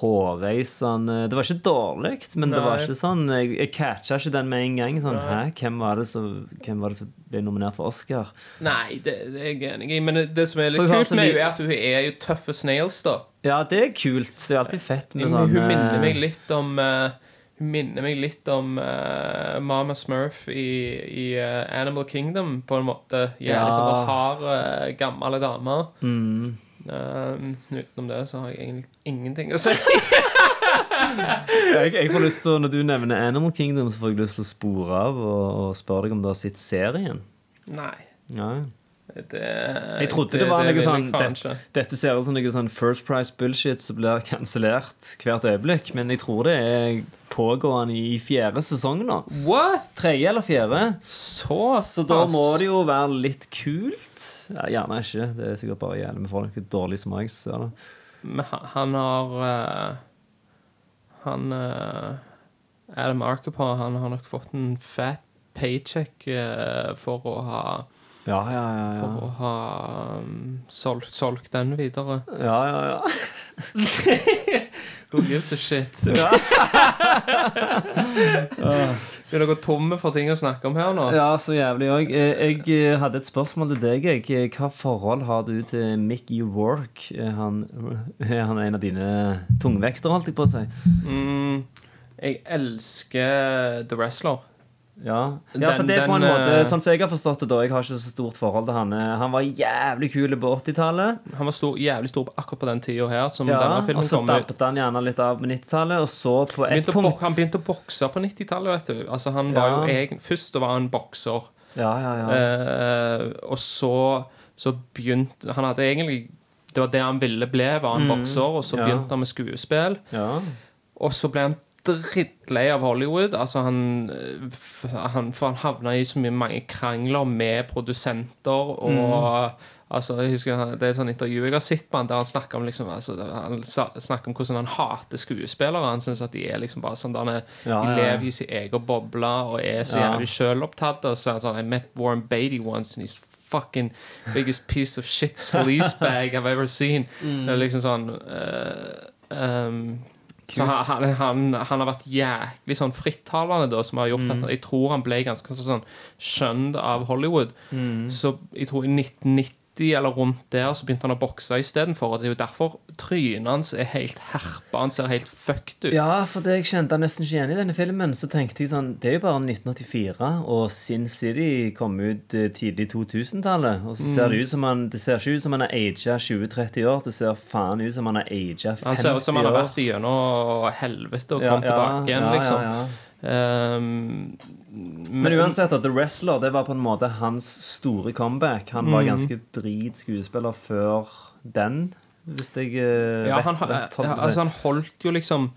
hårreisende Det var ikke dårlig, men det var ikke sånn Jeg, jeg catcha ikke den med en gang. Sånn, Hæ, hvem var, det som, hvem var det som ble nominert for Oscar? Nei, det, det er jeg enig i. Men det som er litt kult altså, med henne, er at hun er jo tøffe snails, da. Ja, det er kult. Det er alltid fett med sånn hun minner meg litt om eh, minner meg litt om uh, Mama Smurf i, i uh, Animal Kingdom, på en måte. Jævlig Ja. sånn hard, uh, gammel dame. Mm. Utenom det så har jeg egentlig ingenting å si. [laughs] Jeg, jeg får lyst til, Når du nevner Animal Kingdom, så får jeg lyst til å spore av og, og spørre deg om du har sett serien. Nei. Ja. Det, Jeg trodde det, var vil noe sånn det, dette, ser ut som noe sånn First Price bullshit som blir kansellert hvert øyeblikk. Men jeg tror det er pågående i fjerde sesong nå. What? Tredje eller fjerde. Så Så da må det jo være litt kult. Ja, gjerne ikke. Det er sikkert bare jævlig med folk. Dårlig som jeg ser det. Men han, har uh, Han uh, Adam Arkapaw han har nok fått en fat paycheck uh, for å ha Ja, ja, ja. For å ha um, solgt, solgt den videre. ja, ja, ja. [laughs] Who gives a shit? Begynner [laughs] å gå tomme for ting å snakke om her nå. Ja, så jævlig òg. Jeg jeg hadde et spørsmål til deg. jeg. Hva forhold har du til Mickey Work? Er han, er han en av dine tungvektere, holdt jeg på å si? Mm, jeg elsker The Wrestler. Ja, ja for det er på en måte eh, Sånn som jeg har forstått det, da. Jeg har ikke så stort forhold til han. eh, Han var jævlig kul på 80-tallet. Han var stor, jævlig stor akkurat på den tida her, som Ja, og filmen så dabbet han gjerne litt av på 90-tallet, og så på et Begynte punkt han begynte å bokse på 90-tallet, vet du. Altså, han var Ja. jo egen, Først var han bokser, Ja, ja, ja. eh, og så, så begynte Han hadde egentlig Det var det han ville bli, var en bokser, og så Mm. Begynte han med skuespill. ja. Og så ble han drittlei av Hollywood. Altså han, eh, han For han havna i så mye mange krangler med produsenter og Mm. Altså, jeg husker Det er et sånt intervju jeg har sett på han der han snakker om liksom altså, Han snakker om hvordan han hater skuespillere. Han syns at de er liksom bare sånn der han er- Ja, De ja, ja. lever i sin egen boble og er så Ja. jævlig sjølopptatt. Og så er han sånn I met Warren Beatty once, and he's fucking biggest piece of shit sleazebag I've ever seen. [laughs] Mm. Det er liksom sånn uh, um, så han, han, han, han har vært jæklig sånn frittalende, da, som har gjort Mm. at jeg tror han ble ganske sånn skjønt av Hollywood. Mm. Så jeg tror i 1990 eller rundt der så begynte han å bokse istedenfor. Det er jo derfor trynet hans er helt herpa. Han ser helt fucked ut. Ja, for det jeg kjente nesten ikke igjen i denne filmen, så tenkte jeg sånn Det er jo bare 1984, og Sin City kom ut eh, tidlig 2000-tallet. Og så ser det ut som han Det ser ikke ut som han har aga 20-30 år. Det ser faen ut som han har aga 50 år. Han ser ut som han har vært igjennom helvete og Ja, kommet ja, tilbake igjen, ja, liksom. ja, ja. Um, Men uansett, at The Wrestler det var på en måte hans store comeback. Han Mm. var ganske drit skuespiller før den, hvis jeg eh, Ja, vet han, rett. si. altså, han holdt jo liksom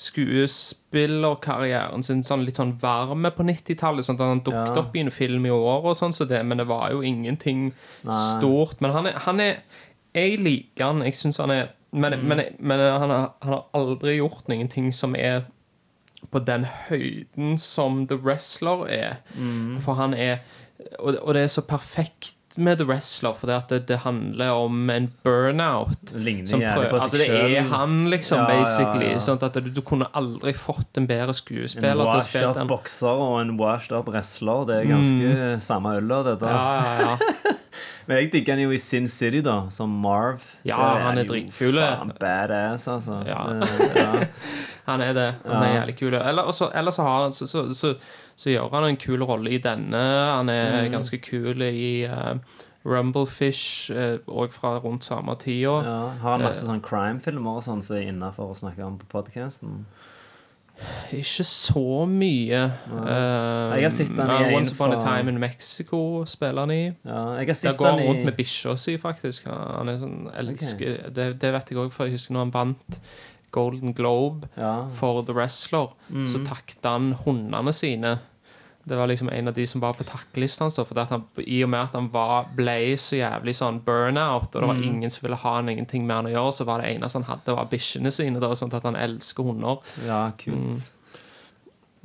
skuespillerkarrieren sin sånn litt sånn varme på 90-tallet. Sånn han dukket Ja. opp i en film i år og sånn så det, men det var jo ingenting Nei. stort. Men han er, han er Jeg liker han. Jeg syns han er Men, Mm. men, men han, har, han har aldri gjort noen ting som er på den høyden som The Wrestler er. Mm. For han er og, og det er så perfekt med The Wrestler, for det, at det, det handler om en burnout. Ligner Som prøver, altså det er han, liksom, Ja, ja, basically. ja. Sånn at du, du kunne aldri fått en bedre En skuespiller til å washed up den. bokser og en washed up wrestler. Det er ganske samme øla, dette. Mm. Ja, ja, ja. Men jeg digger han jo i Sin City, da, som Marv. Ja, er han er dritkul. Badass, altså. Ja. Ja. [laughs] Han er det. Han er jævlig kul. Eller så, har han, så, så, så, så gjør han en kul rolle i denne. Han er Mm. ganske kul i uh, Rumblefish, òg fra rundt samme tida. Ja, har han Eh. masse sånn crime-filmer og sånn som er innafor å snakke om på podkasten? Ikke så mye. Uh, Jeg har sett den i en Once Upon a Time in Mexico spiller han i. Ja, jeg har Der går han rundt med bikkja si, faktisk. Han er sånn elsker det, det vet jeg òg, for jeg husker når han vant Golden Globe ja. for The Wrestler, så takket han hundene sine. Det var liksom en av de som var på takkelista hans. I og med at han var, ble så jævlig sånn burnout, og det var ingen som ville ha ingenting med han å gjøre, så var det eneste han hadde, var bikkjene sine. da, Sånn at han elsker hunder. ja, kult. Mm.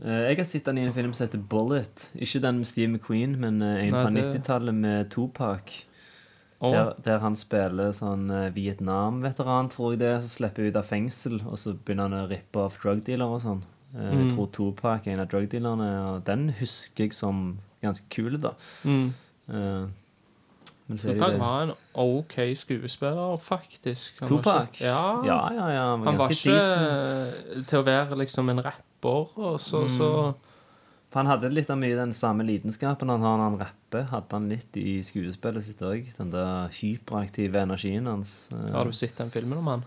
Eh, Jeg har sett han i en film som heter Bullet. Ikke den med Steve McQueen, men eh, en Nei, fra det- 90-tallet med Topak. Oh. Der, der han spiller sånn eh, Vietnam-veteran, tror jeg det, er, som slipper ut av fengsel, og så begynner han å rippe av drugdealere og sånn. Eh, Jeg Mm. tror Topak er en av drugdealerne, og den husker jeg som ganske kul, da. mm, Uh, Men så er Tupac det. var en OK skuespiller, faktisk. Han Tupac? ikke- Ja. Ja, ja, ja. Han var, Han var ikke decent. til å være liksom en rapper, og så, så For han hadde litt av mye den samme lidenskapen han har når han rapper. Hadde han litt i skuespillet sitt òg. Den der hyperaktive energien hans. eh, Har du sett den filmen om han?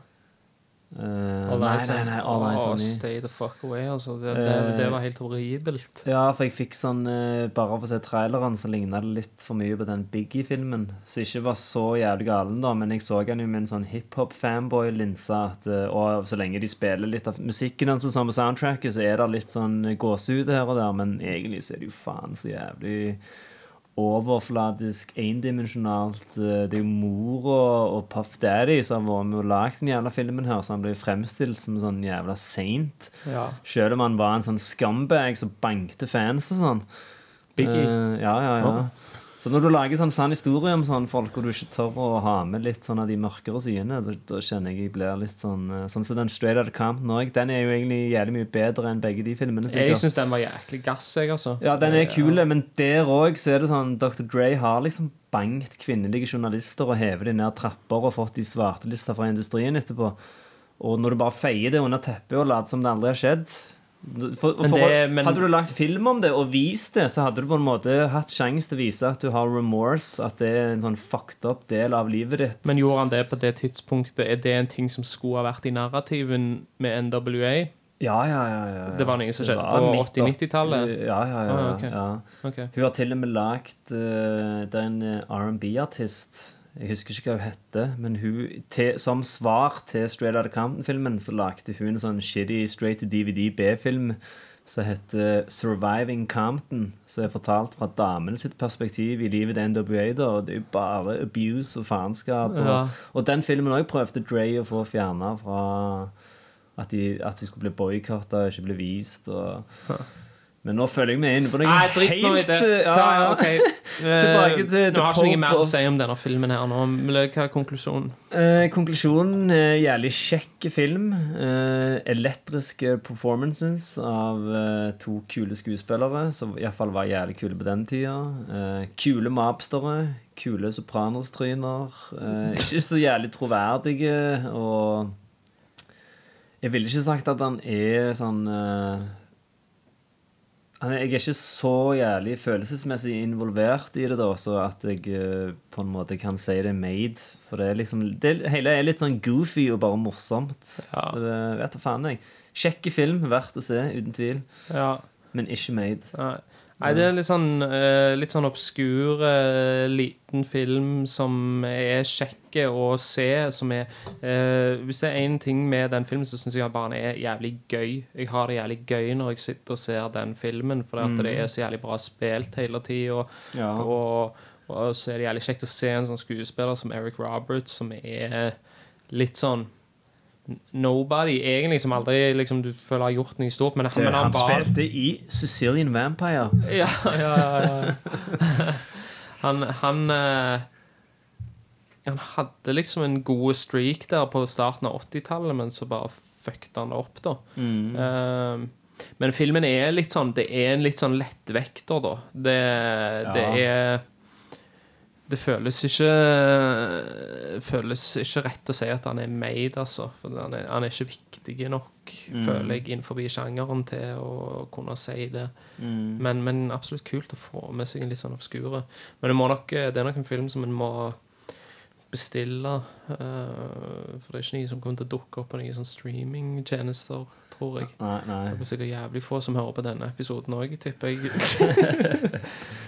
Eh, All nei, Eyes nei, Oh, nei. Åh. Stay the fuck away, altså. Det, det, det var helt horribelt. Ja, for jeg fikk sånn uh, Bare for å se traileren så ligna det litt for mye på den Biggie-filmen. Så ikke var så jævlig galen, da, men jeg så han jo med en sånn hiphop-fanboy-linse. eh, Og så lenge de spiller litt av musikken hans altså, på soundtracket, så er det litt sånn gåsehud her og der, men egentlig så er det jo faen så jævlig overfladisk, endimensjonalt. Eh, Det er jo mor og, Puff Daddy som har vært med og lagd den jævla filmen her, så han blir fremstilt som sånn jævla saint. Ja. Selv om han var en sånn scumbag som bankte fans og sånn. Biggie. Uh, ja, ja, ja. Så når du lager sånn sann historie om sånne folk, og du ikke tør å ha med litt sånn av de mørkere sidene, da, da kjenner jeg jeg blir litt sånn eh, Sånn som den Straight Out of Compton òg. Den er jo egentlig jævlig mye bedre enn begge de filmene. Jeg sikkert. syns den var jæklig gass, jeg, altså. Ja, den er kul, men der òg så er det sånn Dr. Dre har liksom bankt kvinnelige journalister og hevet de ned trapper og fått de svartelista fra industrien etterpå. Og når du bare feier det under teppet og later som det aldri har skjedd for, for, det- men- Hadde du lagt film om det og vist det, så hadde du på en måte hatt sjanse til å vise at du har remorse, at det er en sånn fucked up del av livet ditt. Men gjorde han det på det tidspunktet? Er det en ting som skulle ha vært i narrativen med NWA? ja, ja, ja, ja. Det var noe som skjedde på 80-90-tallet? Ja, ja, ja. Ah, okay. ja. Okay. Hun har til og med lagd uh, Det er en eh, R&B-artist Jeg husker ikke hva hun heter, men hun, til, som svar til Straight Outta Compton-filmen så lagde hun en sånn shitty straight to DVD B-film som heter 'Surviving Compton', som er fortalt fra damene sitt perspektiv i livet til NWA. da, og Det er jo bare abuse og faenskap. Og, Ja. og den filmen òg prøvde Dre å få fjerna fra at de, at de skulle bli boikotta og ikke bli vist. Og, men nå føler jeg meg inne på noe Nei, dritt nå i det. eh, ja, ja. ok. [laughs] Tilbake til Eh, The Nå har ikke noe Pope mer å of- si om denne filmen her nå. men Hva er konklusjonen? Eh, konklusjonen er jævlig kjekk film. Eh, elektriske performances av eh, to kule skuespillere, som iallfall var jævlig kule på den tida. Eh, kule mobstere, kule sopranos-tryner. Eh, ikke så jævlig troverdige og Jeg ville ikke sagt at han er sånn eh, jeg er ikke så jævlig følelsesmessig involvert i det, da, så at jeg eh, på en måte kan si det er made. For det er liksom det hele er litt sånn goofy og bare morsomt. Ja. Så det vet da faen, jeg. Kjekke film, verdt å se, uten tvil. Ja. Men ikke made. Nei. Nei, det er litt sånn, eh, litt sånn obskur, eh, liten film som er kjekke å se. Som er eh, Hvis det er én ting med den filmen, så syns jeg at bare den er jævlig gøy. Jeg har det jævlig gøy når jeg sitter og ser den filmen, for mm. det er så jævlig bra spilt hele tida. Ja. Og, og så er det jævlig kjekt å se en sånn skuespiller som Eric Roberts, som er litt sånn Nobody, egentlig, som aldri liksom, du føler har gjort noe stort. Men, men han bare- spilte i Sicilian Vampire. ja, ja, ja, ja. [laughs] Han, han eh, Han hadde liksom en god streak der på starten av 80-tallet, men så bare fucket han det opp, da. Eh, men filmen er litt sånn Det er en litt sånn lettvekter, da. Det, det er Det føles ikke Føles ikke rett å si at han er made, altså. For han er, han er ikke viktig nok, føler jeg, innenfor sjangeren til å kunne si det. Men, men absolutt kult å få med seg en litt sånn obskure. Men det, nok, det er nok en film som en må bestille. eh, for det er ikke noe som kommer til å dukke opp på noen sånn streamingtjenester, tror jeg. Nei, nei. Det er sikkert jævlig få som hører på denne episoden òg, tipper jeg. [laughs] [laughs]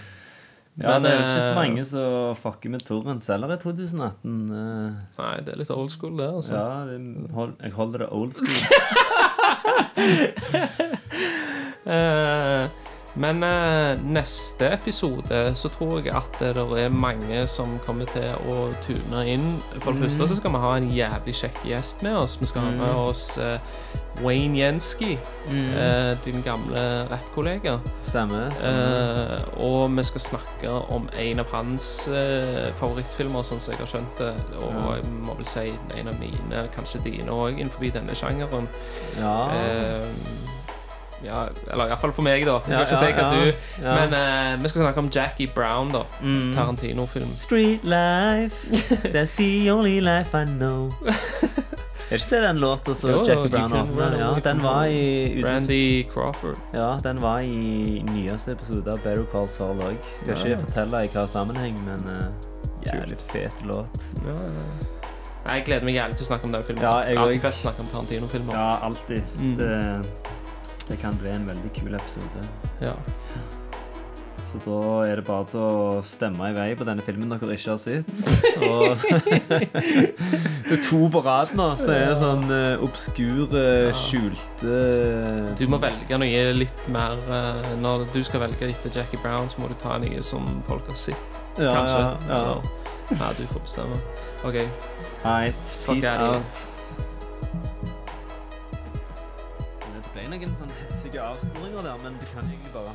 Ja, det er ikke så eh, mange som fucker med Torrent selger i 2018. eh. Nei, det er litt old school, det. altså Ja, det, hold, jeg holder det old school. [laughs] Eh, men neste episode så tror jeg at det er mange som kommer til å tune inn. For det første så skal vi ha en jævlig kjekk gjest med oss. Vi skal ha med oss Wayne Jensky, eh, din gamle rappkollega. Stemmer. stemmer. Eh, og vi skal snakke om en av hans eh, favorittfilmer, sånn som jeg har skjønt det. Og jeg må vel si en av mine, kanskje dine òg, innenfor denne sjangeren. ja. Eh, Ja, eller iallfall for meg, da. Jeg skal Ja, ikke si ja, hva ja, du ja. Men eh, vi skal snakke om Jackie Brown, da. Mm. Tarantino-film. Street life, [laughs] that's the only life I know. [laughs] Er ikke det den låta som Jo, Jackie Brown åpna? Ja, den var i Randy Crawford. Ja, den var i nyeste episode av Better Call Saul òg. Skal Ja, ikke ja. fortelle i hva sammenheng, men uh, jævlig fet låt. Ja, ja. Jeg gleder meg jævlig til å snakke om den filmen. Ja, jeg alltid fett å snakke om Tarantino-filmer. Ja, alltid. Mm. Det, det kan bli en veldig kul episode. Ja. Så da er det bare til å stemme i vei på denne filmen dere ikke har sett. Og [laughs] det er to på rad nå, så er sånn uh, obskure, skjulte Du må velge noe litt mer eh, Når du skal velge etter Jackie Brown, så må du ta noe som folk har sett. ja, Kanskje. Ja, ja. Eller- Ja, du får bestemme. OK. Right, Fuck peace out. Det ble noen sånn heftige avsporinger der, men det kan egentlig bare